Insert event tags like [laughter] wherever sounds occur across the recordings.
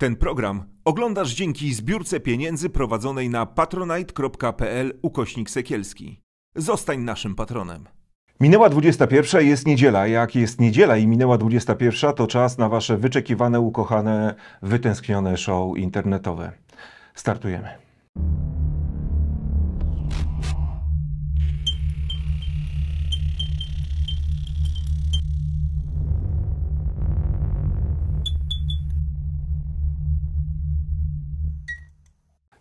Ten program oglądasz dzięki zbiórce pieniędzy prowadzonej na patronite.pl ukośnik sekielski. Zostań naszym patronem. Minęła 21, jest niedziela. Jak jest niedziela i minęła 21, to czas na wasze wyczekiwane, ukochane, wytęsknione show internetowe. Startujemy.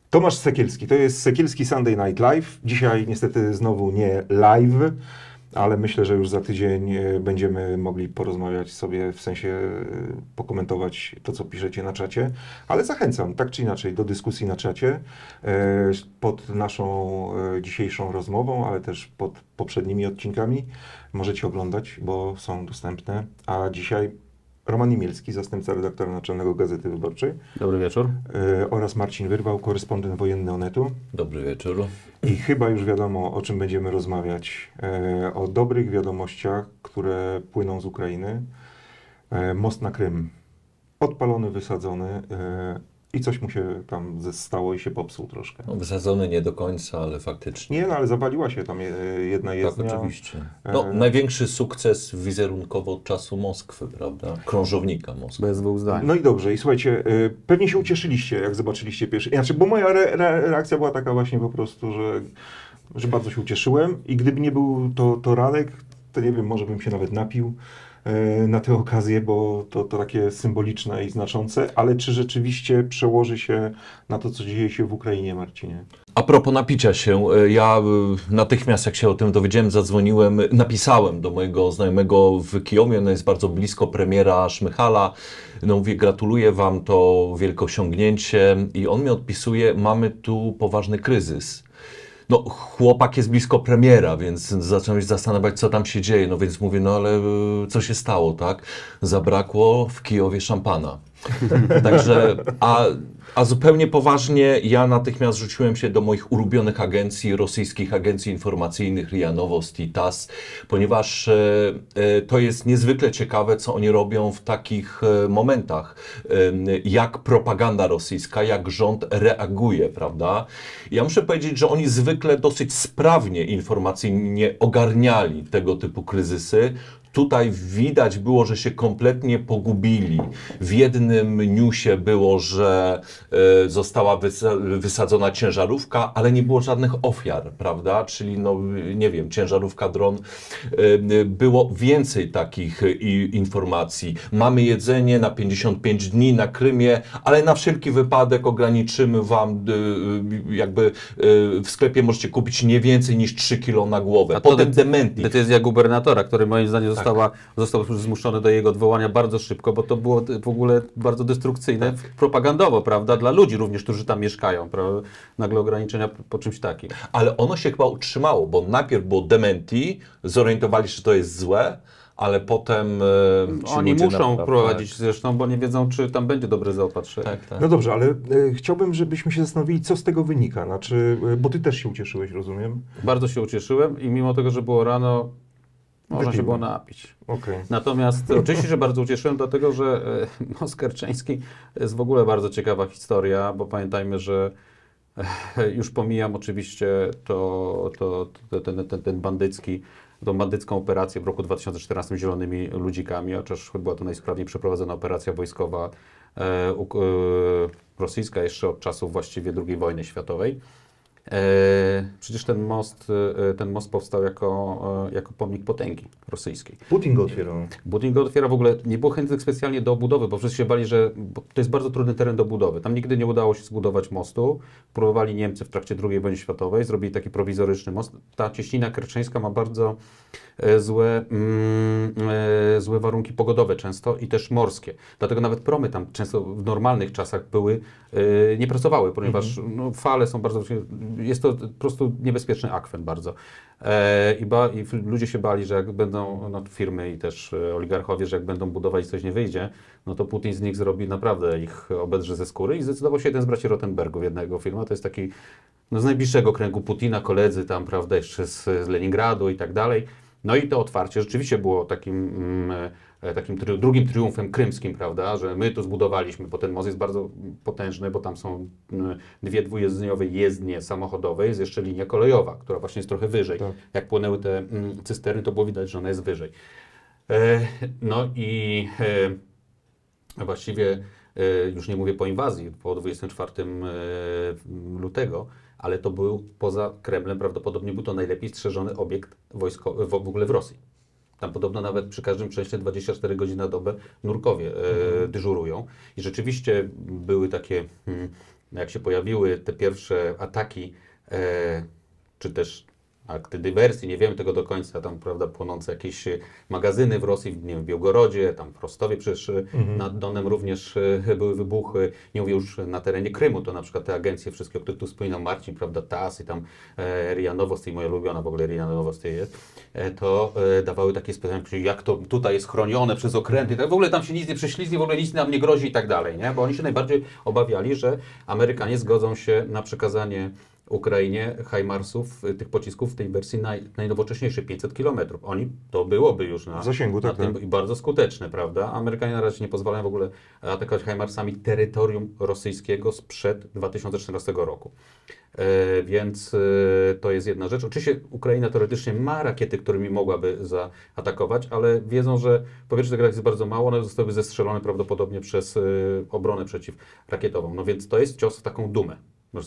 Tomasz Sekielski, to jest Sekielski Sunday Night Live. Dzisiaj niestety znowu nie live, ale myślę, że już za tydzień e, będziemy mogli porozmawiać sobie, w sensie e, pokomentować to, co piszecie na czacie. Ale zachęcam, tak czy inaczej, do dyskusji na czacie e, pod naszą dzisiejszą rozmową, ale też pod poprzednimi odcinkami. Możecie oglądać, bo są dostępne. A dzisiaj Roman Imielski, zastępca redaktora naczelnego Gazety Wyborczej. Dobry wieczór. Y, oraz Marcin Wyrwał, korespondent wojenny Onetu. Dobry wieczór. I chyba już wiadomo, o czym będziemy rozmawiać. Y, o dobrych wiadomościach, które płyną z Ukrainy. Y, most na Krym odpalony, wysadzony i coś mu się tam stało i się popsuł troszkę. No, wysadzony nie do końca, ale faktycznie. Nie, no ale zapaliła się tam jedna jezdnia. Tak, oczywiście. No, e... Największy sukces wizerunkowo od czasu Moskwy, prawda? Krążownika Moskwy. Bez dwóch zdań. No i dobrze. I słuchajcie, e, pewnie się ucieszyliście, jak zobaczyliście pierwszy... Znaczy, bo moja re re reakcja była taka właśnie po prostu, że, że bardzo się ucieszyłem i gdyby nie był to, to Radek, to nie wiem, może bym się nawet napił. E, na tę okazję, bo to, to takie symboliczne i znaczące, ale czy rzeczywiście przełoży się na to, co dzieje się w Ukrainie, Marcinie? A propos napicia się, e, ja e, natychmiast jak się o tym dowiedziałem, zadzwoniłem, napisałem do mojego znajomego w Kijowie, on jest bardzo blisko premiera Szmychala, no mówię, gratuluję Wam, to wielkie osiągnięcie. I on mi odpisuje, mamy tu poważny kryzys no chłopak jest blisko premiera, więc zacząłem się zastanawiać, co tam się dzieje. No więc mówię, no ale y, co się stało, tak? Zabrakło w Kijowie szampana. [laughs] Także, a a zupełnie poważnie, ja natychmiast rzuciłem się do moich ulubionych agencji, rosyjskich agencji informacyjnych, RIA Nowosti, TAS, ponieważ e, e, to jest niezwykle ciekawe, co oni robią w takich e, momentach, jak propaganda rosyjska, jak rząd reaguje, prawda? Ja muszę powiedzieć, że oni zwykle dosyć sprawnie informacyjnie ogarniali tego typu kryzysy, Tutaj widać było, że się kompletnie pogubili. W jednym newsie było, że e, została wysadzona ciężarówka, ale nie było żadnych ofiar, prawda? Czyli, no, nie wiem, ciężarówka dron. E, było więcej takich e, informacji. Mamy jedzenie na 55 dni na Krymie, ale na wszelki wypadek ograniczymy Wam, jakby w sklepie możecie kupić nie więcej niż 3 kilo na głowę. A Potem dementi. Decyzja gubernatora, który moim zdaniem została, tak. został zmuszony do jego odwołania bardzo szybko, bo to było w ogóle bardzo destrukcyjne tak. propagandowo, prawda, dla ludzi również, którzy tam mieszkają, prawda? nagle ograniczenia po czymś takim. Ale ono się chyba utrzymało, bo najpierw było dementi, zorientowali się, że to jest złe, ale potem. E, Oni muszą prowadzić tak. zresztą, bo nie wiedzą, czy tam będzie dobre zaopatrzenie. Tak, tak. No dobrze, ale e, chciałbym, żebyśmy się zastanowili, co z tego wynika. Znaczy, e, bo ty też się ucieszyłeś, rozumiem? Bardzo się ucieszyłem i mimo tego, że było rano, można się było napić. Okay. Natomiast oczywiście, że bardzo ucieszyłem, dlatego że e, [laughs] Most Kerczeński jest w ogóle bardzo ciekawa historia, bo pamiętajmy, że e, [laughs] już pomijam oczywiście to, to, to ten, ten, ten bandycki, tą bandycką operację w roku 2014 z Zielonymi Ludzikami, chociaż była to najsprawniej przeprowadzona operacja wojskowa e, e, rosyjska jeszcze od czasów właściwie II wojny światowej. E, przecież ten most, e, ten most powstał jako, e, jako pomnik potęgi rosyjskiej. Putin go otwierał. Putin go otwiera w ogóle, nie było chętnych specjalnie do budowy, bo wszyscy się bali, że to jest bardzo trudny teren do budowy. Tam nigdy nie udało się zbudować mostu. Próbowali Niemcy w trakcie II wojny światowej, zrobili taki prowizoryczny most. Ta cieśnina kerczeńska ma bardzo złe, mm, złe warunki pogodowe często i też morskie. Dlatego nawet promy tam często w normalnych czasach były, nie pracowały, ponieważ mhm. no, fale są bardzo jest to po prostu niebezpieczny akwen bardzo. E, i, ba, I ludzie się bali, że jak będą, no, firmy i też e, oligarchowie, że jak będą budować coś nie wyjdzie, no to Putin z nich zrobi naprawdę ich obedrze ze skóry i zdecydował się jeden z braci Rottenbergów, jednego firma, to jest taki no, z najbliższego kręgu Putina, koledzy tam, prawda, jeszcze z, z Leningradu i tak dalej. No i to otwarcie rzeczywiście było takim, mm, takim tri drugim triumfem krymskim, prawda, że my tu zbudowaliśmy, bo ten most jest bardzo potężny, bo tam są dwie dwujezdniowe jezdnie samochodowe, jest jeszcze linia kolejowa, która właśnie jest trochę wyżej. Tak. Jak płynęły te mm, cysterny, to było widać, że ona jest wyżej. E, no i e, właściwie e, już nie mówię po inwazji, po 24 e, lutego, ale to był poza Kremlem, prawdopodobnie był to najlepiej strzeżony obiekt wojsko, w, w ogóle w Rosji. Tam podobno nawet przy każdym przejściu 24 godziny na dobę nurkowie e, dyżurują. I rzeczywiście były takie, hmm, jak się pojawiły te pierwsze ataki, e, czy też akty dywersji, nie wiemy tego do końca, tam prawda, płonące jakieś e, magazyny w Rosji, nie wiem, w Białgorodzie, tam w Rostowie przecież e, nad Donem również e, były wybuchy, nie mówię już na terenie Krymu, to na przykład te agencje wszystkie, o których tu wspominał Marcin, prawda, TAS i tam e, RIA Nowosti, moja ulubiona w ogóle RIA Nowosti jest, e, to e, dawały takie specjalne, jak to tutaj jest chronione przez okręty, tak w ogóle tam się nic nie prześlizgnie, w ogóle nic nam nie grozi i tak dalej, nie? bo oni się najbardziej obawiali, że Amerykanie zgodzą się na przekazanie Ukrainie Hajmarsów, y, tych pocisków w tej wersji naj, najnowocześniejszej, 500 km. Oni, to byłoby już na, W zasięgu, tak, na tym tak. i bardzo skuteczne, prawda? Amerykanie na razie nie pozwalają w ogóle atakować Hajmarsami terytorium rosyjskiego sprzed 2014 roku. E, więc e, to jest jedna rzecz. Oczywiście Ukraina teoretycznie ma rakiety, którymi mogłaby zaatakować, ale wiedzą, że powietrze tych rakiet jest bardzo mało, one zostały zestrzelone prawdopodobnie przez e, obronę przeciwrakietową. No więc to jest cios w taką dumę.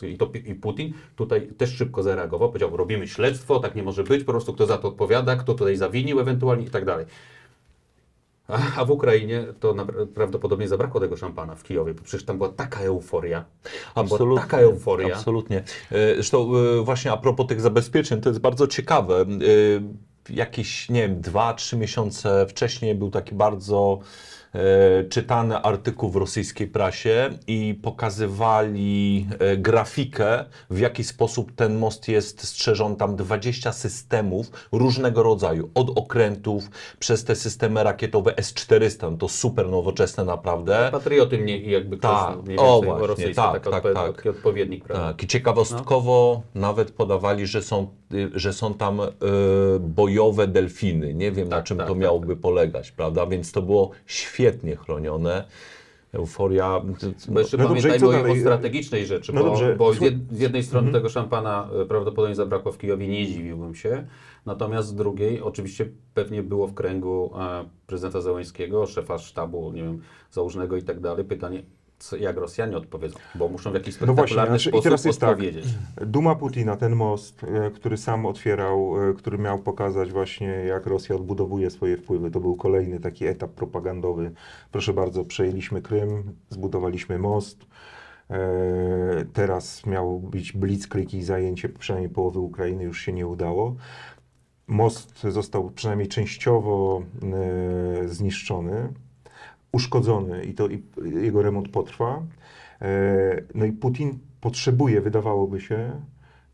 I, to, I Putin tutaj też szybko zareagował, powiedział, robimy śledztwo, tak nie może być, po prostu kto za to odpowiada, kto tutaj zawinił ewentualnie i tak dalej. A, w Ukrainie to prawdopodobnie zabrakło tego szampana w Kijowie, bo przecież tam była taka euforia. Tam była Absolutnie. taka euforia. Absolutnie. E, Zresztą e, właśnie a propos tych zabezpieczeń, to jest bardzo ciekawe. E, Jakieś, nie wiem, dwa, trzy miesiące wcześniej był taki bardzo czytany artykuł w rosyjskiej prasie i pokazywali e, grafikę, w jaki sposób ten most jest strzeżony. Tam 20 systemów różnego rodzaju, od okrętów, przez te systemy rakietowe S-400, no to super nowoczesne naprawdę. Patrioty mnie jakby ktoś Tak, mniej o właśnie, tak, tak, odpo- tak. taki odpowiednik, prawda? Tak, i ciekawostkowo nawet podawali, że są, że są tam y, bojowe delfiny. Nie wiem, na Tak, czym tak, to tak, miałoby polegać, prawda? Więc to było świetnie chronione. Euforia. Bo jeszcze No dobrze, pamiętajmy co o, dalej? o strategicznej rzeczy, No bo, dobrze. bo z, jednej strony Mhm. tego szampana e, prawdopodobnie zabrakło w Kijowie, nie dziwiłbym się, natomiast z drugiej oczywiście pewnie było w kręgu e, prezydenta Zełęńskiego, szefa sztabu, nie wiem, założnego i tak dalej, pytanie, co, jak Rosjanie odpowiedzą, bo muszą w jakiś No właśnie, spektakularny znaczy, i sposób teraz jest tak. odpowiedzieć. Duma Putina, ten most, e, który sam otwierał, e, który miał pokazać właśnie, jak Rosja odbudowuje swoje wpływy. To był kolejny taki etap propagandowy. Proszę bardzo, przejęliśmy Krym, zbudowaliśmy most. E, Teraz miał być blitzkrieg i zajęcie przynajmniej połowy Ukrainy, już się nie udało. Most został przynajmniej częściowo zniszczony, uszkodzony i to i jego remont potrwa. E, No i Putin potrzebuje, wydawałoby się,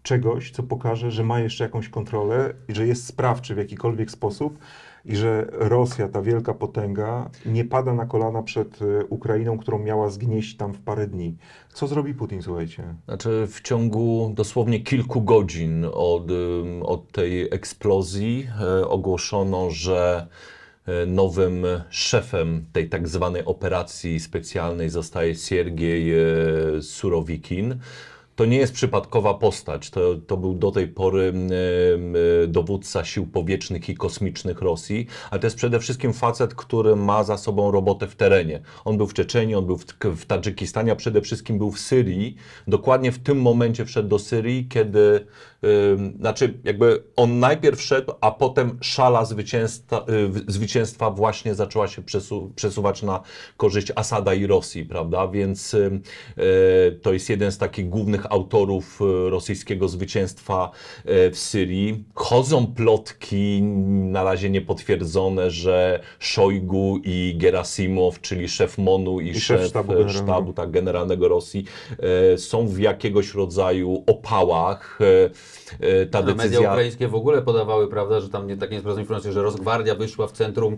czegoś, co pokaże, że ma jeszcze jakąś kontrolę i że jest sprawczy w jakikolwiek sposób i że Rosja, ta wielka potęga, nie pada na kolana przed e, Ukrainą, którą miała zgnieść tam w parę dni. Co zrobi Putin, słuchajcie? Znaczy w ciągu dosłownie kilku godzin od, ym, od tej eksplozji e, ogłoszono, że e, nowym szefem tej tak zwanej operacji specjalnej zostaje Siergiej e, Surowikin. To nie jest przypadkowa postać. To, to był do tej pory e, dowódca sił powietrznych i kosmicznych Rosji, ale to jest przede wszystkim facet, który ma za sobą robotę w terenie. On był w Czeczeniu, on był w, w Tadżykistanie, a przede wszystkim był w Syrii. Dokładnie w tym momencie wszedł do Syrii, kiedy, znaczy jakby on najpierw szedł, a potem szala zwycięstwa, y, zwycięstwa właśnie zaczęła się przesu, przesuwać na korzyść Asada i Rosji, prawda? Więc y, to jest jeden z takich głównych autorów y, rosyjskiego zwycięstwa y, w Syrii. Chodzą plotki, na razie niepotwierdzone, że Szojgu i Gerasimow, czyli szef MONU i, I szef szef, sztabu sztabu, generalnego. sztabu tak, generalnego Rosji e, są w jakiegoś rodzaju opałach. E, e, ta A media decyzja... ukraińskie w ogóle podawały, prawda, że tam nie, tak nie sprawdzą informacje, że Rosgwardia wyszła w centrum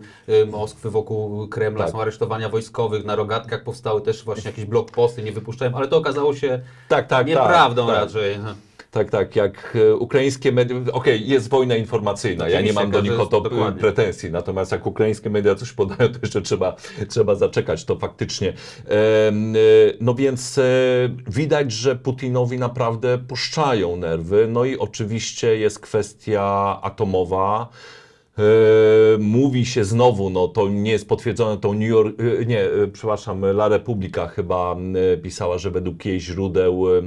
Moskwy wokół Kremla, Tak. są aresztowania wojskowych, na rogatkach powstały też właśnie jakieś blokposty, nie wypuszczają, ale to okazało się Tak, tak, nieprawdą tak, tak. raczej. Tak, tak, jak e, ukraińskie media, okej, jest wojna informacyjna, ja nie mam do nich o to dokładnie. pretensji, natomiast jak ukraińskie media coś podają, to jeszcze trzeba, trzeba zaczekać, to faktycznie. E, No więc e, widać, że Putinowi naprawdę puszczają nerwy, no i oczywiście jest kwestia atomowa, mówi się znowu, no to nie jest potwierdzone, to New York, e, nie, e, przepraszam, La Republika chyba e, pisała, że według jej źródeł e,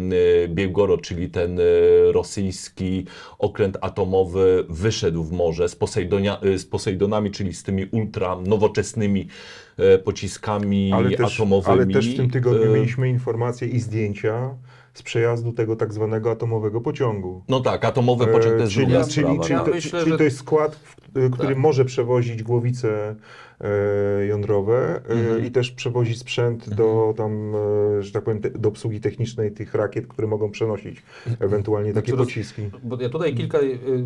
Białgorod, czyli ten e, rosyjski okręt atomowy wyszedł w morze z, Posejdonia, e, z Posejdonami, czyli z tymi ultra nowoczesnymi e, pociskami Ale też, atomowymi. ale też w tym tygodniu E, mieliśmy informacje i zdjęcia z przejazdu tego tak zwanego atomowego pociągu. No tak, atomowy pociąg to jest E, czyli, druga czyli, sprawa. czyli, Ja to, myślę, czyli że- to jest skład, w- który Tak. może przewozić głowice e, jądrowe e, Mhm. i też przewozi sprzęt do tam, e, że tak powiem, te, do obsługi technicznej tych rakiet, które mogą przenosić ewentualnie takie Znaczy, pociski. Bo ja tutaj kilka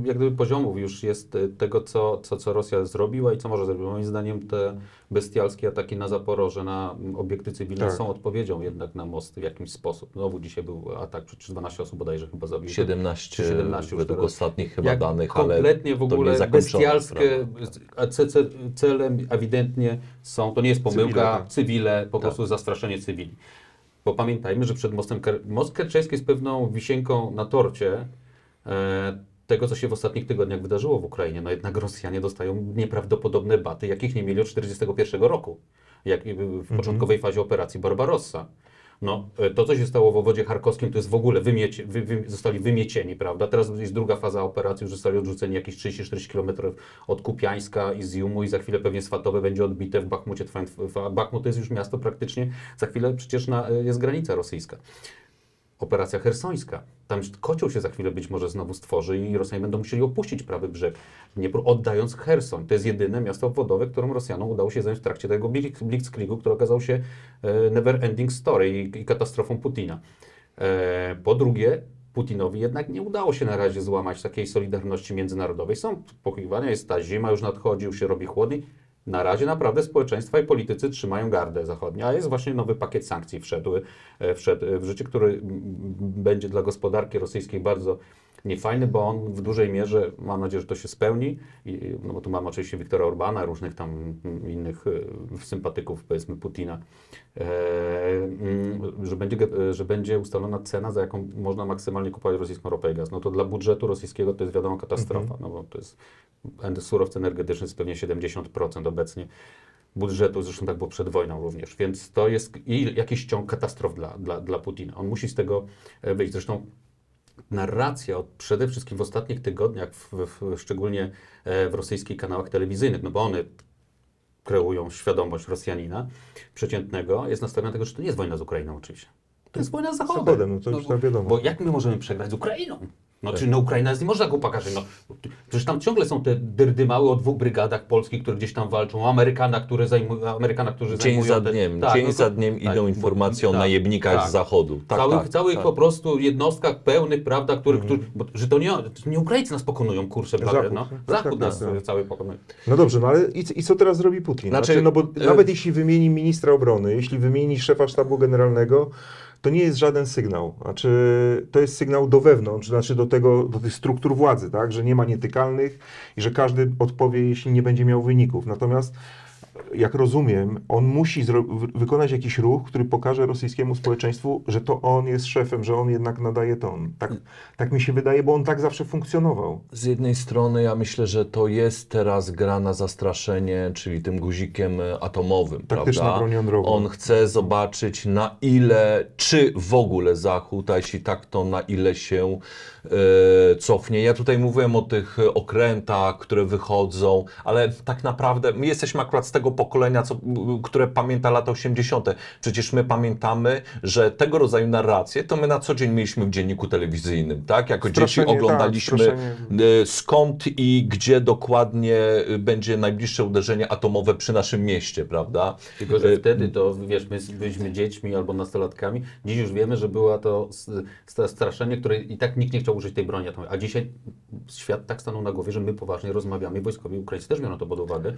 jak gdyby poziomów już jest tego, co, co, co Rosja zrobiła i co może zrobić. Moim zdaniem te bestialskie ataki na Zaporoże, na obiekty cywilne Tak. są odpowiedzią jednak na most w jakiś sposób. Znowu dzisiaj był atak, przecież 12 osób bodajże chyba zabiło. 17, 17 już według teraz. ostatnich chyba Jak danych, ale kompletnie w ogóle bestialskie, a ce, ce, celem ewidentnie są, to nie jest pomyłka, Cywile, cywile, tak. po prostu zastraszenie cywili. Bo pamiętajmy, że przed mostem, most kerczeński jest pewną wisienką na torcie e, tego, co się w ostatnich tygodniach wydarzyło w Ukrainie. No jednak Rosjanie dostają nieprawdopodobne baty, jakich nie mieli od 1941 roku, jak w początkowej fazie operacji Barbarossa. No, e, to, co się stało w obwodzie charkowskim, to jest w ogóle wymiecie, wy, wy, zostali wymiecieni, prawda? Teraz jest druga faza operacji, już zostali odrzuceni jakieś 30-40 km od Kupiańska i Ziumu i za chwilę pewnie Swatowe będzie odbite w Bachmucie. Bachmut to jest już miasto praktycznie, za chwilę przecież na, e, jest granica rosyjska. Operacja hersońska. Tam kocioł się za chwilę być może znowu stworzy i Rosjanie będą musieli opuścić prawy brzeg, Dniepru, oddając Hersoń. To jest jedyne miasto obwodowe, którym Rosjanom udało się zająć w trakcie tego blitzkriegu, który okazał się e, never ending story i, katastrofą Putina. E, po drugie, Putinowi jednak nie udało się na razie złamać takiej solidarności międzynarodowej. Są pochwiwania, jest ta zima już nadchodzi, już się robi chłodniej. Na razie naprawdę społeczeństwa i politycy trzymają gardę zachodnią, a jest właśnie nowy pakiet sankcji wszedł, e, wszedł w życie, który będzie dla gospodarki rosyjskiej bardzo niefajny, bo on w dużej mierze, mam nadzieję, że to się spełni, i, no bo tu mamy oczywiście Wiktora Orbana, różnych tam innych e, sympatyków, powiedzmy Putina, e, mm, że, będzie, ge- że będzie ustalona cena, za jaką można maksymalnie kupować rosyjską ropę i gaz. No to dla budżetu rosyjskiego to jest wiadomo katastrofa, no bo to jest surowce energetyczne jest pewnie 70% obecnie budżetu, zresztą tak było przed wojną również, więc to jest i jakiś ciąg katastrof dla, dla, dla Putina. On musi z tego e, wyjść. Zresztą narracja, od, przede wszystkim w ostatnich tygodniach, w, w, szczególnie e, w rosyjskich kanałach telewizyjnych, no bo one kreują świadomość Rosjanina przeciętnego, jest nastawiona tego, że to nie jest wojna z Ukrainą oczywiście. To jest wojna z Zachodem. Zachodem, no to już tam wiadomo. Bo jak my możemy przegrać z Ukrainą? No, czy no, Ukraina jest nie można go pokazać. No, przecież tam ciągle są te dyrdymały o dwóch brygadach polskich, które gdzieś tam walczą, o Amerykanach, które zajmują, Amerykana, którzy Dzień zajmują za te- dniem, Tak, dzień no to- za dniem tak, idą bo- informacje o tak, najemnikach tak. z zachodu. Tak, całych tak, całych tak. po prostu jednostkach pełnych, prawda, które, które, bo, że to nie, to nie Ukraińcy nas pokonują, kurczę, Zachód, no. tak, Zachód tak, nas tak. e, cały pokonuje. No dobrze, no ale i, i co teraz zrobi Putin? Znaczy, Znaczy, no bo e- nawet jeśli wymieni ministra obrony, jeśli wymieni szefa sztabu generalnego, to nie jest żaden sygnał. Znaczy, to jest sygnał do wewnątrz, znaczy do tego, do tych struktur władzy, tak? Że nie ma nietykalnych i że każdy odpowie, jeśli nie będzie miał wyników. Natomiast jak rozumiem, on musi wykonać jakiś ruch, który pokaże rosyjskiemu społeczeństwu, że to on jest szefem, że on jednak nadaje ton. Tak, tak mi się wydaje, bo on tak zawsze funkcjonował. Z jednej strony ja myślę, że to jest teraz gra na zastraszenie, czyli tym guzikiem e, atomowym, Taktyczna prawda? broń jądrowa. On chce zobaczyć na ile, czy w ogóle Zachód, a jeśli tak, to na ile się e, cofnie. Ja tutaj mówiłem o tych e, okrętach, które wychodzą, ale tak naprawdę my jesteśmy akurat z tego pokolenia, co, które pamięta lata 80. Przecież my pamiętamy, że tego rodzaju narracje to my na co dzień mieliśmy w dzienniku telewizyjnym, tak? Jako dzieci Straszenie, tak, oglądaliśmy e, skąd i gdzie dokładnie e, będzie najbliższe uderzenie atomowe przy naszym mieście, prawda? Tylko, że E, wtedy to, wiesz, my byliśmy dziećmi albo nastolatkami. Dziś już wiemy, że była to straszenie, które i tak nikt nie chciał użyć tej broni atomowej. A dzisiaj świat tak stanął na głowie, że my poważnie rozmawiamy. Wojskowi Ukraińcy też biorą to pod uwagę.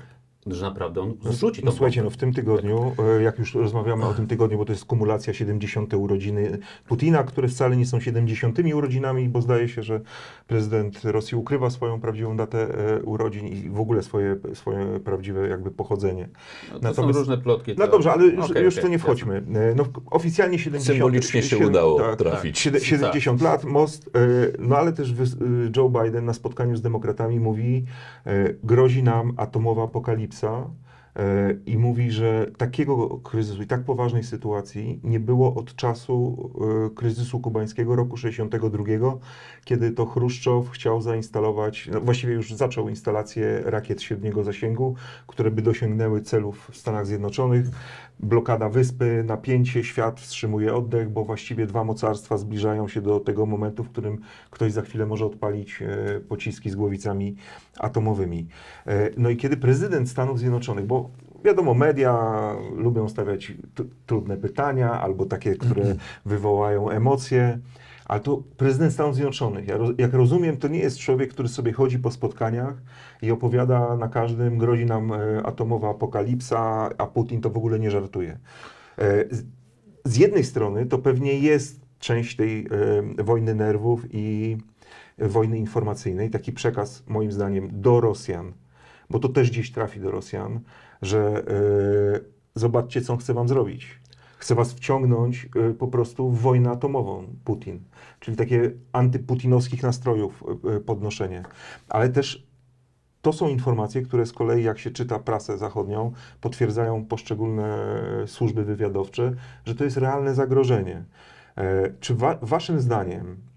że naprawdę on zrzuci No tą słuchajcie, no w tym tygodniu, e, jak już rozmawiamy o tym tygodniu, bo to jest kumulacja 70. urodziny Putina, które wcale nie są 70. urodzinami, bo zdaje się, że prezydent Rosji ukrywa swoją prawdziwą datę e, urodzin i w ogóle swoje, swoje prawdziwe jakby pochodzenie. No, to Natomiast- są różne plotki. No to- dobrze, ale już, Okej, już w okej, to nie wchodźmy. E, No, oficjalnie 70... Symbolicznie się sie- udało tak, trafić. Siede- 70 lat, most, no ale też Joe Biden na spotkaniu z demokratami mówi, grozi nam atomowa apokalipsa i mówi, że takiego kryzysu i tak poważnej sytuacji nie było od czasu e, kryzysu kubańskiego roku 62, kiedy to Chruszczow chciał zainstalować, no właściwie już zaczął instalację rakiet średniego zasięgu, które by dosięgnęły celów w Stanach Zjednoczonych. Blokada wyspy, napięcie, świat wstrzymuje oddech, bo właściwie dwa mocarstwa zbliżają się do tego momentu, w którym ktoś za chwilę może odpalić e, pociski z głowicami atomowymi. E, No i kiedy prezydent Stanów Zjednoczonych, bo wiadomo, media lubią stawiać trudne pytania albo takie, które wywołają emocje. Ale to prezydent Stanów Zjednoczonych, jak rozumiem, to nie jest człowiek, który sobie chodzi po spotkaniach i opowiada na każdym, grozi nam e, atomowa apokalipsa, a Putin to w ogóle nie żartuje. E, z- jednej strony to pewnie jest część tej e, wojny nerwów i wojny informacyjnej, taki przekaz moim zdaniem do Rosjan, bo to też gdzieś trafi do Rosjan, że zobaczcie, co on chce wam zrobić. Chce was wciągnąć e, po prostu w wojnę atomową, Putin. Czyli takie antyputinowskich nastrojów e, e, podnoszenie. Ale też to są informacje, które z kolei, jak się czyta prasę zachodnią, potwierdzają poszczególne służby wywiadowcze, że to jest realne zagrożenie. E, Czy wa waszym zdaniem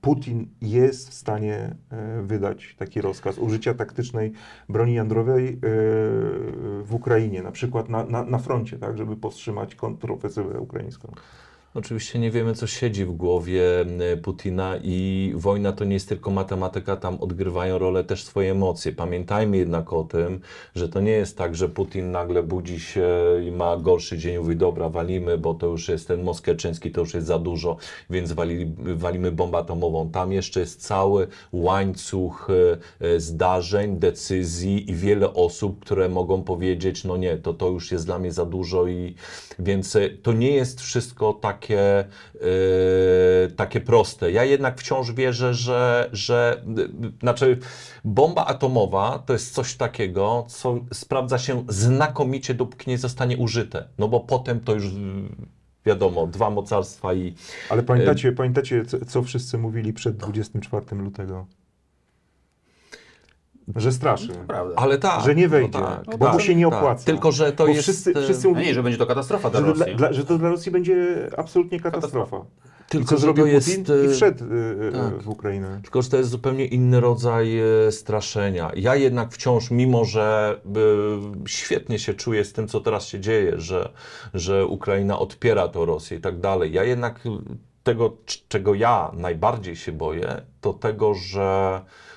Putin jest w stanie e, wydać taki rozkaz użycia taktycznej broni jądrowej e, w Ukrainie, na przykład na, na, na froncie, tak, żeby powstrzymać kontrofensywę ukraińską? Oczywiście nie wiemy, co siedzi w głowie e, Putina i wojna to nie jest tylko matematyka, tam odgrywają rolę też swoje emocje. Pamiętajmy jednak o tym, że to nie jest tak, że Putin nagle budzi się i ma gorszy dzień, mówi dobra, walimy, bo to już jest ten most kerczeński, to już jest za dużo, więc wali, walimy bombę atomową. Tam jeszcze jest cały łańcuch e, e, zdarzeń, decyzji i wiele osób, które mogą powiedzieć, no nie, to to już jest dla mnie za dużo i więc to nie jest wszystko takie, e, takie proste. Ja jednak wciąż wierzę, że, że znaczy bomba atomowa to jest coś takiego, co sprawdza się znakomicie, dopóki nie zostanie użyte. No bo potem to już wiadomo, dwa mocarstwa i Ale pamiętacie, pamiętacie co, co wszyscy mówili przed 24 lutego? Że straszy. Prawda. ale tak, Że nie wejdzie, tak, bo tak, mu się nie tak. opłaca. Tylko, że to Bo jest wszyscy, e, wszyscy No mówili, nie, że będzie to katastrofa dla że, to dla, Rosji. dla, że to dla Rosji będzie absolutnie katastrofa. I tylko, co że zrobił to jest, Putin? e, I wszedł y, tak. w Ukrainę. Tylko, że to jest zupełnie inny rodzaj e, straszenia. Ja jednak wciąż, mimo że e, świetnie się czuję z tym, co teraz się dzieje, że, że Ukraina odpiera to Rosję i tak dalej, ja jednak tego, czego ja najbardziej się boję, to tego, że e,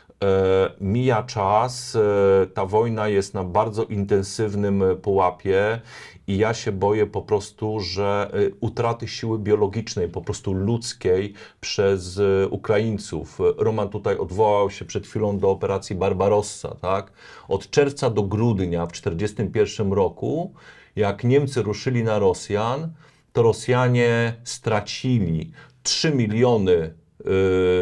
mija czas, e, ta wojna jest na bardzo intensywnym e, pułapie i ja się boję po prostu, że e, utraty siły biologicznej, po prostu ludzkiej przez e, Ukraińców. Roman tutaj odwołał się przed chwilą do operacji Barbarossa, tak? Od czerwca do grudnia w 1941 roku, jak Niemcy ruszyli na Rosjan, to Rosjanie stracili 3 miliony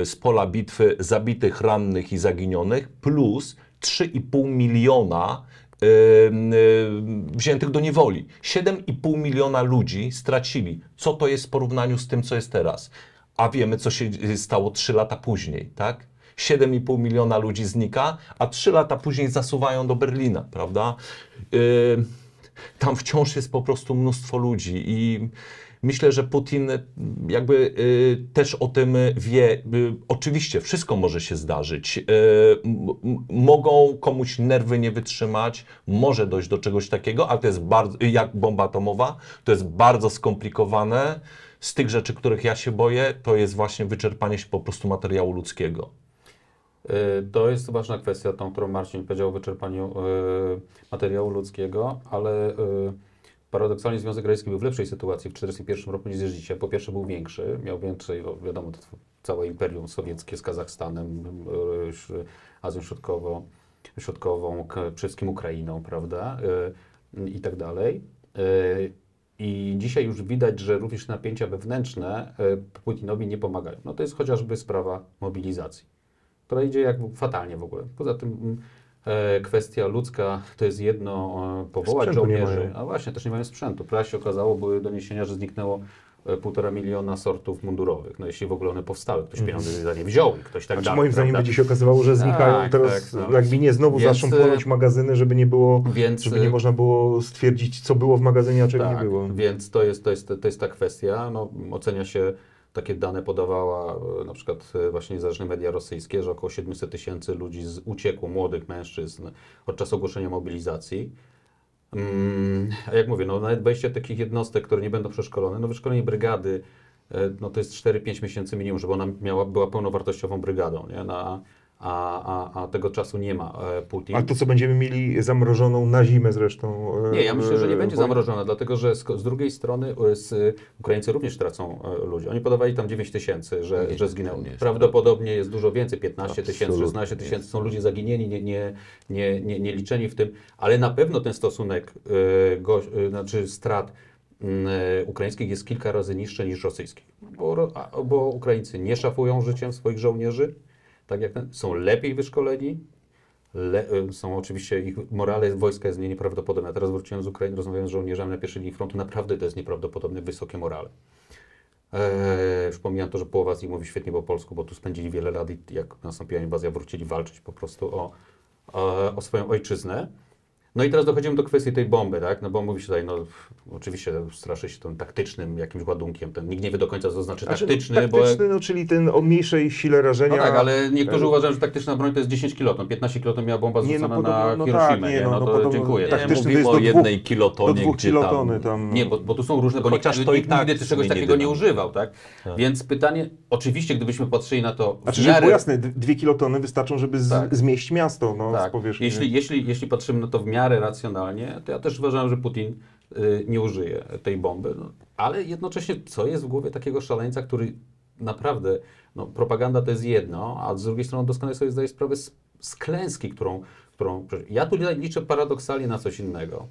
z pola bitwy zabitych, rannych i zaginionych, plus 3,5 miliona y, y, wziętych do niewoli. 7,5 miliona ludzi stracili. Co to jest w porównaniu z tym, co jest teraz? A wiemy, co się y, stało 3 lata później, tak? 7,5 miliona ludzi znika, a 3 lata później zasuwają do Berlina, prawda? Y, tam wciąż jest po prostu mnóstwo ludzi i myślę, że Putin jakby y, też o tym wie. Y, oczywiście wszystko może się zdarzyć. Y, mogą komuś nerwy nie wytrzymać, może dojść do czegoś takiego, ale to jest bardzo, jak bomba atomowa, to jest bardzo skomplikowane. Z tych rzeczy, których ja się boję, to jest właśnie wyczerpanie się po prostu materiału ludzkiego. Y, To jest ważna kwestia, tą, którą Marcin powiedział o wyczerpaniu y, materiału ludzkiego, ale y, paradoksalnie Związek Radziecki był w lepszej sytuacji w 1941 roku niż jest dzisiaj. Po pierwsze był większy, miał więcej, wiadomo, to całe imperium sowieckie z Kazachstanem, już Azją Środkową, środkową, przede wszystkim Ukrainą, prawda? Y, I tak dalej. Y, I dzisiaj już widać, że również napięcia wewnętrzne Putinowi nie pomagają. No to jest chociażby sprawa mobilizacji, która idzie jak fatalnie w ogóle. Poza tym e, kwestia ludzka to jest jedno, e, powołać Sprzętu nie żołnierzy, a właśnie też nie mają sprzętu. Prawie się okazało, były doniesienia, że zniknęło e, półtora miliona sortów mundurowych. No jeśli w ogóle one powstały, ktoś pieniądze za nie wziął i ktoś tak Znaczy, dalej. moim zdaniem prawda? będzie się okazywało, że znikają Tak, teraz, tak, no. jak winie znowu Więc, zaczną płonąć e, magazyny, żeby nie było, Więc, żeby nie e, można było stwierdzić, co było w magazynie, a czego nie było. Więc to jest, to jest, to jest ta kwestia. No, ocenia się, takie dane podawała e, na przykład e, właśnie niezależne media rosyjskie, że około 700 tysięcy ludzi z, uciekło, młodych mężczyzn od czasu ogłoszenia mobilizacji. Mm, a jak mówię, no, nawet wejście takich jednostek, które nie będą przeszkolone, no wyszkolenie brygady, e, no to jest 4-5 miesięcy minimum, żeby ona miała, była pełnowartościową brygadą, nie? Na, a, a, a tego czasu nie ma e, Putin. A to, co będziemy mieli zamrożoną na zimę zresztą. e, Nie, ja myślę, że nie e, będzie zamrożona, dlatego że z, z drugiej strony z, Ukraińcy również tracą e, ludzi. Oni podawali tam 9 tysięcy, że, Nie, że zginęło. nie jest Prawdopodobnie jest dużo więcej, 15 tysięcy, Absolutnie 16 tysięcy. Są ludzie zaginieni, nie, nie, nie, nie, nie liczeni w tym, ale na pewno ten stosunek e, go, e, znaczy strat ukraińskich jest kilka razy niższy niż rosyjskich. Bo, bo Ukraińcy nie szafują życiem swoich żołnierzy, tak jak są lepiej wyszkoleni, Le, y, są oczywiście, ich morale wojska jest nie- nieprawdopodobne. Teraz wróciłem z Ukrainy, rozmawiałem z żołnierzami na pierwszej linii frontu, naprawdę to jest nieprawdopodobne wysokie morale. Eee, to, że połowa z nich mówi świetnie po polsku, bo tu spędzili wiele lat i jak nastąpiła inwazja, wrócili walczyć po prostu o, o, o swoją ojczyznę. No i teraz dochodzimy do kwestii tej bomby, tak? No bo mówi się tutaj, no oczywiście straszy się tym taktycznym jakimś ładunkiem. Ten, nikt nie wie do końca, co to znaczy Znaczy, taktyczny, no, bo... taktyczny no, czyli ten o mniejszej sile rażenia. No tak, ale niektórzy e, uważają, że taktyczna broń to jest 10 kiloton. 15 kiloton miała bomba Nie, no zrzucona podobno- na no Hiroshimę, tak, nie, no, No, no to podobno dziękuję. tak Nie, mówimy o dwóch- jednej do kilotonie, dwóch gdzie kilotony tam... tam. Nie, bo, bo tu są różne, bo Chociaż nikt, to i nikt tak nigdy czegoś takiego nie używał, tak? Więc pytanie, oczywiście gdybyśmy patrzyli na to w Znaczy, miarę... jasne, dwie kilotony wystarczą, żeby Tak. zmieść miasto no, z Tak, powierzchni. jeśli, jeśli, jeśli patrzymy na to w miarę racjonalnie, to ja też uważam, że Putin y, nie użyje tej bomby. No, ale jednocześnie, co jest w głowie takiego szaleńca, który naprawdę, no, propaganda to jest jedno, a z drugiej strony doskonale sobie zdaje sprawę z, z klęski, którą, którą... Ja tutaj liczę paradoksalnie na coś innego.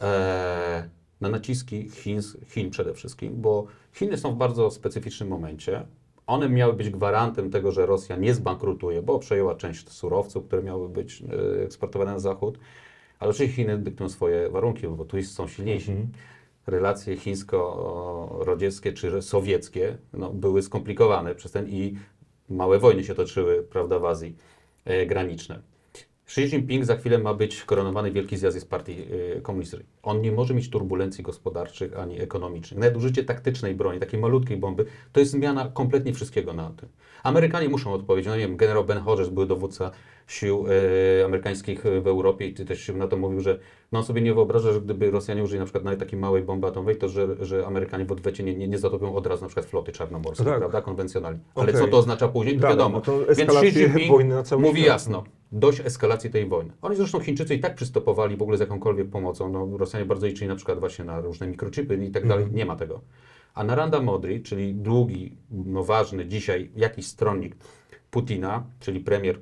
Eee, na naciski Chin, Chin przede wszystkim, bo Chiny są w bardzo specyficznym momencie. One miały być gwarantem tego, że Rosja nie zbankrutuje, bo przejęła część surowców, które miały być e, eksportowane na zachód. Ale oczywiście Chiny dyktują swoje warunki, bo tu są silniejsi. Relacje chińsko-radzieckie czy sowieckie no, były skomplikowane przez ten i małe wojny się toczyły, prawda, w Azji e, graniczne. Xi Jinping za chwilę ma być koronowany wielki zjazd partii y, komunistycznej. On nie może mieć turbulencji gospodarczych ani ekonomicznych. Nawet użycie taktycznej broni, takiej malutkiej bomby, to jest zmiana kompletnie wszystkiego na tym. Amerykanie muszą odpowiedzieć. No nie wiem, generał Ben Hodges, były dowódca sił y, amerykańskich w Europie i ty też się na to mówił, że no on sobie nie wyobraża, że gdyby Rosjanie użyli na przykład nawet takiej małej bomby atomowej, to że, że Amerykanie w odwecie nie, nie, nie zatopią od razu na przykład floty czarnomorskiej, No tak. prawda, konwencjonalnie. Ale Okej. co to oznacza później, to wiadomo. no to Więc Xi Jinping wojny na cały mówi świat. jasno, dość eskalacji tej wojny. Oni zresztą Chińczycy i tak przystopowali w ogóle z jakąkolwiek pomocą. No, Rosjanie bardzo liczyli na przykład właśnie na różne mikrochipy i tak dalej. Nie ma tego. A Naranda Modri, czyli długi, no ważny dzisiaj jakiś stronnik Putina, czyli premier e,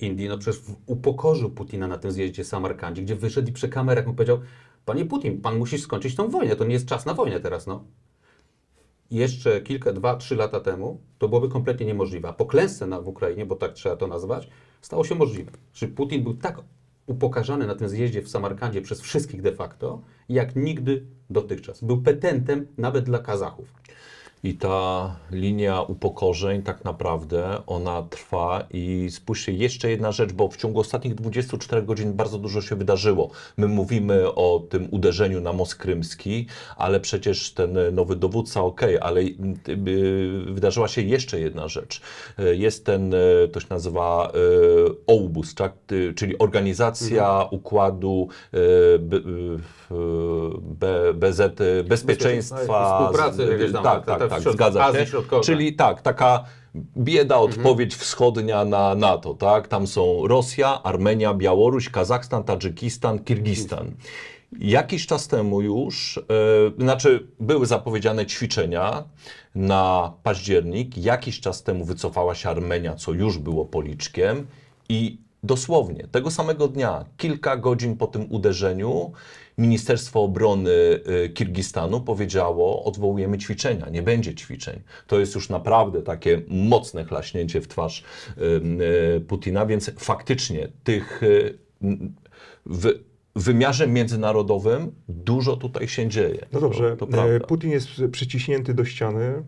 Indii, no przecież upokorzył Putina na tym zjeździe w Samarkandzie, gdzie wyszedł i przy kamerach mu powiedział, panie Putin, pan musi skończyć tą wojnę, to nie jest czas na wojnę teraz, no. Jeszcze kilka, dwa, trzy lata temu to byłoby kompletnie niemożliwe. A po klęsce na, w Ukrainie, bo tak trzeba to nazwać, stało się możliwe. Że Putin był tak upokarzany na tym zjeździe w Samarkandzie przez wszystkich de facto, jak nigdy dotychczas. Był petentem nawet dla Kazachów. I ta linia upokorzeń tak naprawdę ona trwa i spójrzcie, jeszcze jedna rzecz, bo w ciągu ostatnich 24 godzin bardzo dużo się wydarzyło. My mówimy o tym uderzeniu na most krymski, ale przecież ten nowy dowódca, ok, ale y, y, wydarzyła się jeszcze jedna rzecz. Y, Jest ten, to się nazywa OUBUS, tak? Czyli Organizacja Układu y, B, y, B, BZ, Bezpieczeństwa. Współpracy tak, ta- tak, ta tak, zgadza Azji się. Środkowej. Czyli tak, taka bieda odpowiedź wschodnia na NATO, tak? Tam są Rosja, Armenia, Białoruś, Kazachstan, Tadżykistan, Kirgistan. Jakiś czas temu już, e, znaczy były zapowiedziane ćwiczenia na październik, jakiś czas temu wycofała się Armenia, co już było policzkiem I dosłownie tego samego dnia, kilka godzin po tym uderzeniu, Ministerstwo Obrony y, Kirgistanu powiedziało: odwołujemy ćwiczenia, nie będzie ćwiczeń. To jest już naprawdę takie mocne chlaśnięcie w twarz y, Putina, więc faktycznie tych y, w wymiarze międzynarodowym dużo tutaj się dzieje. No dobrze, to, to. Putin jest przyciśnięty do ściany.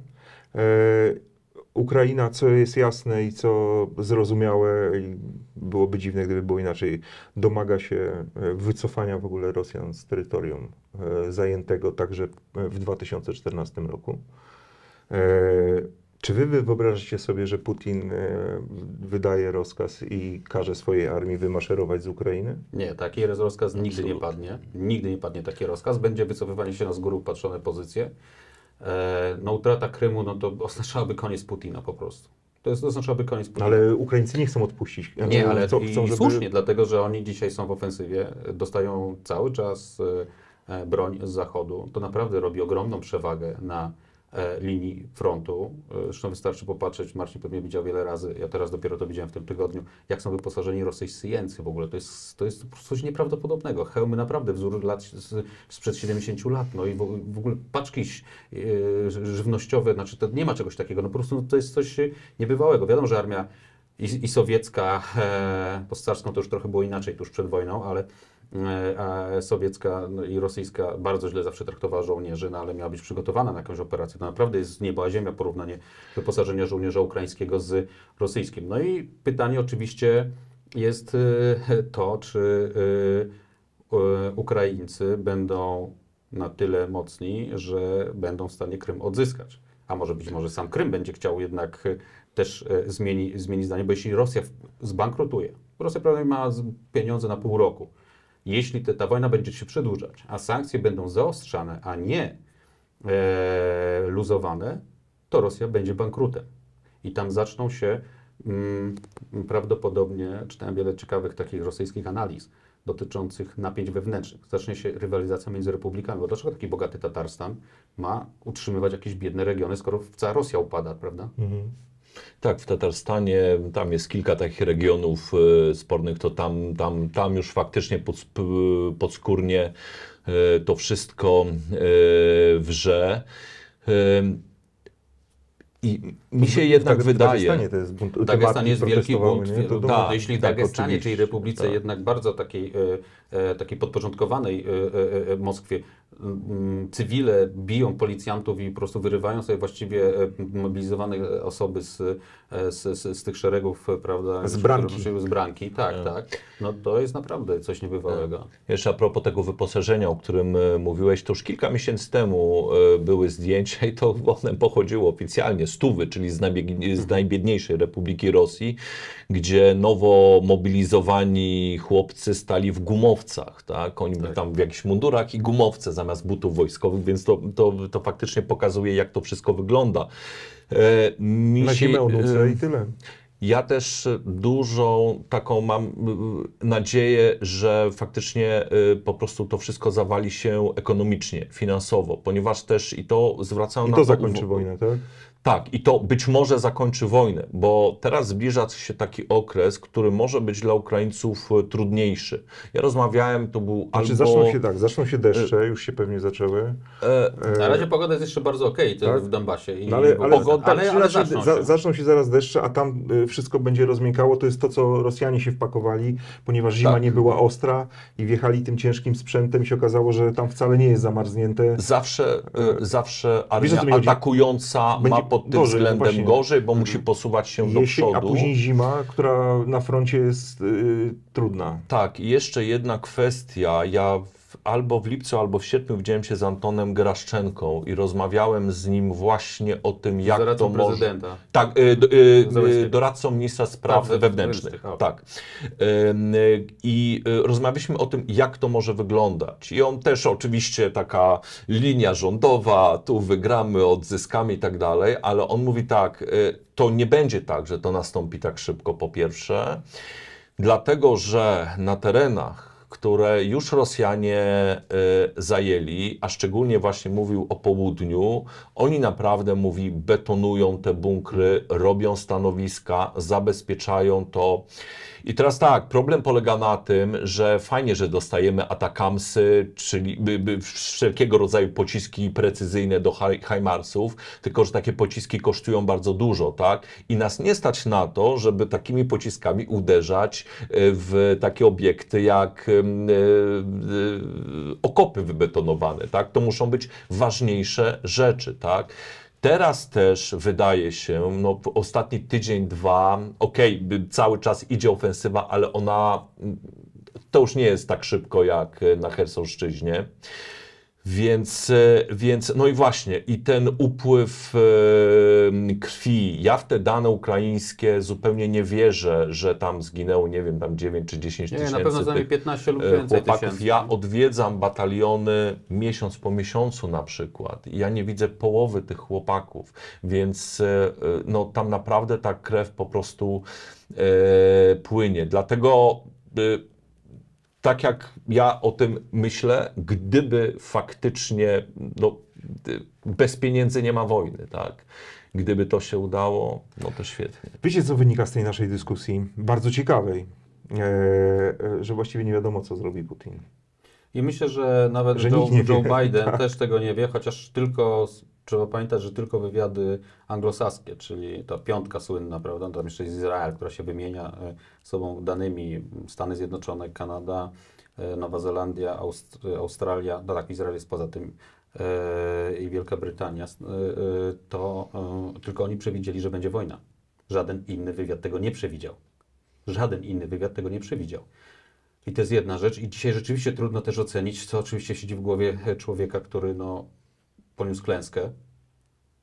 E, Ukraina, co jest jasne i co zrozumiałe, i byłoby dziwne, gdyby było inaczej, domaga się e, wycofania w ogóle Rosjan z terytorium e, zajętego także w 2014 roku. E, Czy wy wy wyobrażacie sobie, że Putin e, wydaje rozkaz i każe swojej armii wymaszerować z Ukrainy? Nie, taki rozkaz nigdy nie Absolutnie. padnie. Nigdy nie padnie taki rozkaz. Będzie wycofywanie się na z góry upatrzone pozycje. E, no utrata Krymu, no to oznaczałaby koniec Putina po prostu. To jest, oznaczałaby koniec Putina. Ale Ukraińcy nie chcą odpuścić. Nie, ale chcą- i chcą, żeby- słusznie, dlatego że oni dzisiaj są w ofensywie, dostają cały czas e, broń z zachodu. To naprawdę robi ogromną przewagę na linii frontu. E, Zresztą wystarczy popatrzeć, Marcin pewnie widział wiele razy, ja teraz dopiero to widziałem w tym tygodniu, jak są wyposażeni rosyjscy jeńcy w ogóle. To jest, to jest coś nieprawdopodobnego. Hełmy naprawdę wzór lat z, sprzed 70 lat. No i w, w ogóle paczki e, żywnościowe, znaczy to nie ma czegoś takiego. No po prostu to jest coś niebywałego. Wiadomo, że armia i, i sowiecka, e, pod carską to już trochę było inaczej tuż przed wojną, ale e, sowiecka no, i rosyjska bardzo źle zawsze traktowała żołnierzy, no ale miała być przygotowana na jakąś operację. To naprawdę jest z nieba ziemia porównanie wyposażenia żołnierza ukraińskiego z rosyjskim. No i pytanie oczywiście jest e, to, czy e, e, Ukraińcy będą na tyle mocni, że będą w stanie Krym odzyskać. A może być może sam Krym będzie chciał jednak e, też e, zmieni, zmienić zdanie, bo jeśli Rosja zbankrutuje, Rosja prawdopodobnie ma pieniądze na pół roku, jeśli ta wojna będzie się przedłużać, a sankcje będą zaostrzane, a nie e, luzowane, to Rosja będzie bankrutem. I tam zaczną się mm, prawdopodobnie, czytałem wiele ciekawych takich rosyjskich analiz dotyczących napięć wewnętrznych. Zacznie się rywalizacja między republikami. Bo dlaczego taki bogaty Tatarstan ma utrzymywać jakieś biedne regiony, skoro cała Rosja upada, prawda? Mhm. Tak, w Tatarstanie tam jest kilka takich regionów e, spornych, to tam, tam, tam już faktycznie pod, podskórnie e, to wszystko e, wrze. E, I mi się jednak w wydaje. Dagestanie to jest bunt. matki jest wielki bunt. nie? To, to, tak, tak, jeśli w tak, Dagestanie, oczywiście, czyli Republice tak. jednak bardzo takiej, e, takiej podporządkowanej e, e, e, Moskwie, cywile biją policjantów i po prostu wyrywają sobie właściwie e, mobilizowane osoby z, e, z, z, z tych szeregów, e, prawda? Z branki. które- Z branki, tak, tak. No to jest naprawdę coś niebywałego. Jeszcze a propos tego wyposażenia, o którym e, mówiłeś, to już kilka miesięcy temu e, były zdjęcia i to [laughs] one pochodziły oficjalnie z Tuwy, czyli z, najbieg- z najbiedniejszej Republiki Rosji, gdzie nowo mobilizowani chłopcy stali w gumowcach, tak? Oni byli tam w jakichś mundurach i gumowce zamiast butów wojskowych, więc to, to, to faktycznie pokazuje, jak to wszystko wygląda. E, mi Na się, e, i tyle. ja też dużą taką mam y, nadzieję, że faktycznie y, po prostu to wszystko zawali się ekonomicznie, finansowo, ponieważ też i to zwracają I na to to zakończy wojnę, tak? Tak, i to być może zakończy wojnę, bo teraz zbliża się taki okres, który może być dla Ukraińców y, trudniejszy. Ja rozmawiałem, to był Znaczy albo... zaczną się tak, zaczną się deszcze, już się pewnie zaczęły. e, Na razie pogoda jest jeszcze bardzo okej to tak? w Donbasie. I No ale, ale, tak, ale, ale zaczną za, się. zaczną się zaraz deszcze, a tam wszystko będzie rozmiękało. To jest to, co Rosjanie się wpakowali, ponieważ zima Tak. nie była ostra i wjechali tym ciężkim sprzętem i się okazało, że tam wcale nie jest zamarznięte. Zawsze, zawsze E, Wiesz, co armia mi chodzi? atakująca Będzie ma pod tym gorzej, względem właśnie. gorzej, bo musi posuwać się do Jesień, a przodu. później zima, która na froncie jest y, trudna. Tak, i jeszcze jedna kwestia. Ja w, albo w lipcu, albo w sierpniu widziałem się z Antonem Graszczenką i rozmawiałem z nim właśnie o tym, jak Doradcą to może... prezydenta. Tak, y, y, Załęckiego. y, doradcą ministra spraw Spraw wewnętrznych. Tak. I rozmawialiśmy o tym, jak to może wyglądać. I on też oczywiście taka linia rządowa, tu wygramy, odzyskamy i tak dalej, ale on mówi tak, to nie będzie tak, że to nastąpi tak szybko po pierwsze, dlatego że na terenach które już Rosjanie y, zajęli, a szczególnie właśnie mówił o południu, oni naprawdę, mówi, betonują te bunkry, robią stanowiska, zabezpieczają to. I teraz tak, problem polega na tym, że fajnie, że dostajemy atakamsy, czyli wszelkiego rodzaju pociski precyzyjne do HIMARSów, tylko że takie pociski kosztują bardzo dużo, tak? I nas nie stać na to, żeby takimi pociskami uderzać e, w takie obiekty jak e, okopy wybetonowane, tak? To muszą być ważniejsze rzeczy, tak? Teraz też wydaje się, no w ostatni tydzień, dwa, okej, by cały czas idzie ofensywa, ale ona to już nie jest tak szybko jak e, na Chersonszczyźnie. Więc, e, więc, no i właśnie, i ten upływ e, krwi. Ja w te dane ukraińskie zupełnie nie wierzę, że tam zginęło, nie wiem, tam 9 czy 10 Nie, tysięcy na pewno tych 15 lub e, więcej chłopaków. tysięcy. Ja odwiedzam bataliony miesiąc po miesiącu na przykład. i Ja nie widzę połowy tych chłopaków, więc no, tam naprawdę ta krew po prostu e, płynie. Dlatego tak jak ja o tym myślę, gdyby faktycznie no, bez pieniędzy nie ma wojny, tak? Gdyby to się udało, no to świetnie. Wiecie, co wynika z tej naszej dyskusji? Bardzo ciekawej, e, e, że właściwie nie wiadomo, co zrobi Putin. I myślę, że nawet Że Joe, Joe. Biden [laughs] Tak. też tego nie wie, chociaż tylko trzeba pamiętać, że tylko wywiady anglosaskie, czyli ta piątka słynna, prawda? Tam jeszcze jest Izrael, która się wymienia e, sobą danymi Stany Zjednoczone, Kanada, e, Nowa Zelandia, Aust- e, Australia, no tak, Izrael jest poza tym i Wielka Brytania, to tylko oni przewidzieli, że będzie wojna. Żaden inny wywiad tego nie przewidział. Żaden inny wywiad tego nie przewidział. I to jest jedna rzecz. I dzisiaj rzeczywiście trudno też ocenić, co oczywiście siedzi w głowie człowieka, który no, poniósł klęskę,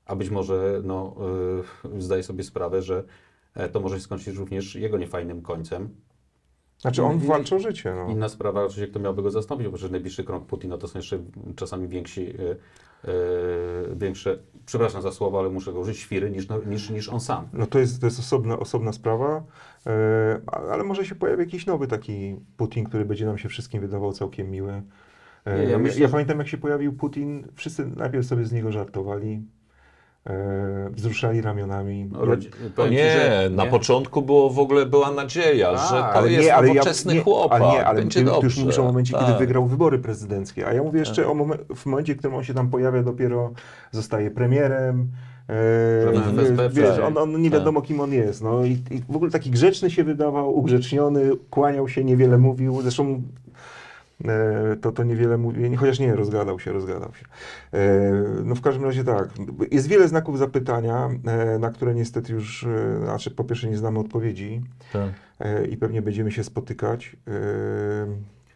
a być może no, y, zdaje sobie sprawę, że e, to może się skończyć również jego niefajnym końcem. Znaczy, on I- walczy o życie. No. Inna sprawa, oczywiście, kto miałby go zastąpić, bo przecież najbliższy krok Putina to są jeszcze czasami więksi, y, y, większe, przepraszam za słowo, ale muszę go użyć, świry niż, no, niż, niż on sam. No to jest, to jest osobna, osobna sprawa, a- ale może się pojawi jakiś nowy taki Putin, który będzie nam się wszystkim wydawał całkiem miły. E, Nie, ja ja, myślę, ja pamiętam, jak się pojawił Putin, wszyscy najpierw sobie z niego żartowali, e, wzruszali ramionami. No, Ja- rodzi- powiem ci, nie, że- na nie. początku było w ogóle była nadzieja, Tak, że to ale jest ale nowoczesny nie, chłopak, Ale nie, ale będzie ty, dobrze. ty już mówisz o momencie, kiedy Tak. wygrał wybory prezydenckie. A ja mówię jeszcze o momen- w momencie, w którym on się tam pojawia, dopiero zostaje premierem. E, ma wiesz, wczoraj. on, on nie wiadomo kim on jest. No i, i w ogóle taki grzeczny się wydawał, ugrzeczniony, kłaniał się, niewiele mówił. Zresztą e, to, to niewiele mówi, chociaż nie, rozgadał się, rozgadał się. E, no w każdym razie tak, jest wiele znaków zapytania, e, na które niestety już, e, znaczy po pierwsze nie znamy odpowiedzi Tak. e, i pewnie będziemy się spotykać. E,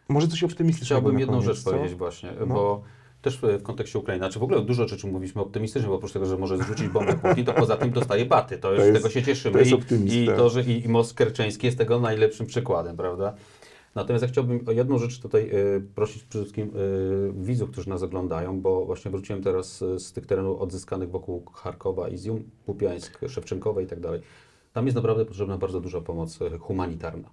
może coś optymistycznego Chciałbym na jedną koniec, rzecz co? powiedzieć właśnie, No. bo też w kontekście Ukrainy, znaczy w ogóle dużo rzeczy mówiliśmy optymistycznie, bo oprócz tego, że może zrzucić bombę Putin, to poza tym dostaje baty, to już To jest- z tego się cieszymy. to jest I. I to, że i, i most kerczeński jest tego najlepszym przykładem, prawda? Natomiast ja chciałbym o jedną rzecz tutaj y, prosić przede wszystkim y, widzów, którzy nas oglądają, bo właśnie wróciłem teraz y, z tych terenów odzyskanych wokół Charkowa, Izium, Kupiańsk, Szewczynkowa i tak dalej. Tam jest naprawdę potrzebna bardzo duża pomoc humanitarna.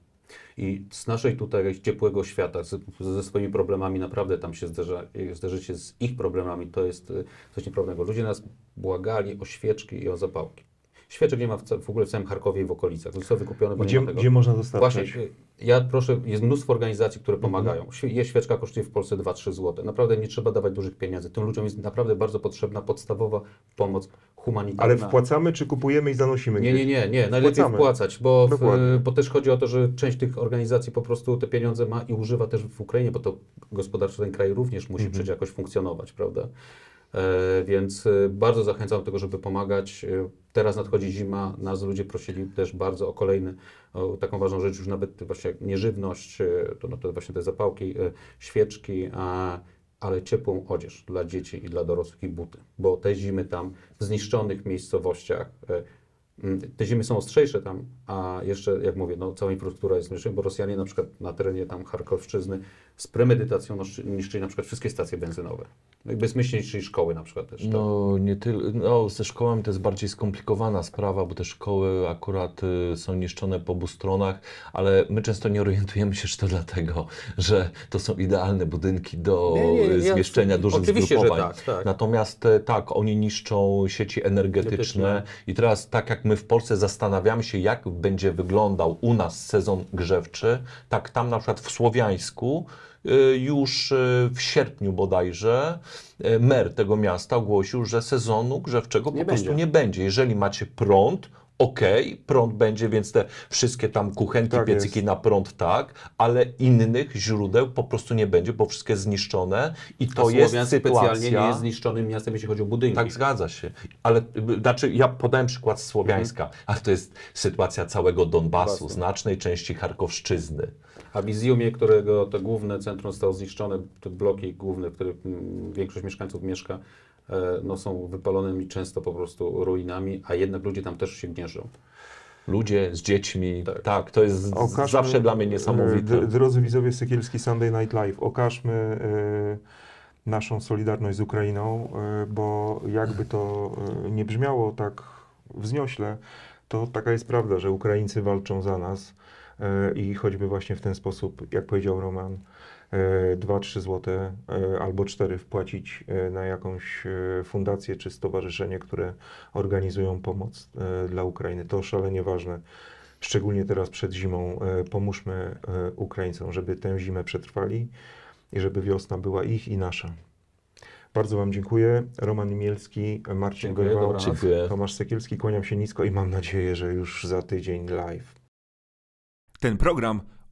I z naszej tutaj ciepłego świata, ze swoimi problemami, naprawdę tam się zderza, zderzycie z ich problemami, to jest coś nieprawdopodobnego. Ludzie nas błagali o świeczki i o zapałki. Świeczek nie ma w, w ogóle w całym Charkowie i w okolicach. Zostały wykupione, bo Gdzie, gdzie można Właśnie, dostarczyć? y, ja proszę, jest mnóstwo organizacji, które pomagają. Świe- Je świeczka kosztuje w Polsce 2-3 zł. Naprawdę nie trzeba dawać dużych pieniędzy. Tym ludziom jest naprawdę bardzo potrzebna podstawowa pomoc humanitarna. Ale wpłacamy, czy kupujemy i zanosimy Nie, gdzieś? nie, nie, nie. Najlepiej Wpłacamy. wpłacać, bo, w, bo też chodzi o to, że część tych organizacji po prostu te pieniądze ma i używa też w Ukrainie, bo to gospodarczo ten kraj również musi przecież jakoś funkcjonować, prawda? E, więc e, bardzo zachęcam do tego, żeby pomagać. E, teraz nadchodzi zima, nas ludzie prosili też bardzo o kolejny, o taką ważną rzecz, już nawet właśnie nieżywność, to, no to właśnie te zapałki, świeczki, a, ale ciepłą odzież dla dzieci i dla dorosłych i buty, bo te zimy tam w zniszczonych miejscowościach, Te zimy są ostrzejsze tam, a jeszcze, jak mówię, no, cała infrastruktura jest mniejsza, bo Rosjanie na przykład na terenie tam Charkowszczyzny z premedytacją niszczyli na przykład wszystkie stacje benzynowe. No i bezmyślnie niszczyli szkoły na przykład też. tak? No, nie tyle. No, ze szkołami to jest bardziej skomplikowana sprawa, bo te szkoły akurat y, są niszczone po obu stronach, ale my często nie orientujemy się, że to dlatego, że to są idealne budynki do Nie, nie, y, ja- zmieszczenia dużych oczywiście, że zgrupowań. tak, tak. Natomiast e, tak, oni niszczą sieci energetyczne i teraz tak jak my w Polsce zastanawiamy się, jak będzie wyglądał u nas sezon grzewczy, tak tam na przykład w Słowiańsku y, już y, w sierpniu bodajże y, mer tego miasta ogłosił, że sezonu grzewczego po Nie prostu będzie. nie będzie. Jeżeli macie prąd, okej, prąd będzie, więc te wszystkie tam kuchenki, Tak piecyki jest. na prąd tak, ale innych źródeł po prostu nie będzie, bo wszystkie zniszczone i to jest sytuacja... specjalnie nie jest zniszczonym miastem, jeśli chodzi o budynki. Tak, zgadza się. Ale znaczy, ja podałem przykład z Słowiańska, ale to jest sytuacja całego Donbasu, Donbasu. znacznej części Charkowszczyzny. A w Iziumie, którego to główne centrum zostało zniszczone, te bloki główne, w których mm, większość mieszkańców mieszka, no, są wypalonymi często po prostu ruinami, a jednak ludzie tam też się gnieżdżą. Ludzie z dziećmi, tak, Tak. to jest Okażmy, zawsze dla mnie niesamowite. e, Drodzy widzowie Sekielski Sunday Night Live, okażmy e, naszą solidarność z Ukrainą, e, bo jakby to e, nie brzmiało tak wzniośle, to taka jest prawda, że Ukraińcy walczą za nas e, i choćby właśnie w ten sposób, jak powiedział Roman, 2-3 złote e, albo 4 wpłacić e, na jakąś e, fundację czy stowarzyszenie, które organizują pomoc e, dla Ukrainy. To szalenie ważne. Szczególnie teraz przed zimą e, pomóżmy e, Ukraińcom, żeby tę zimę przetrwali i żeby wiosna była ich i nasza. Bardzo Wam dziękuję. Roman Imielski, Marcin Dziękuję, Gorwał, dobranoc. Dziękuję. Tomasz Sekielski. Kłaniam się nisko i mam nadzieję, że już za tydzień live. Ten program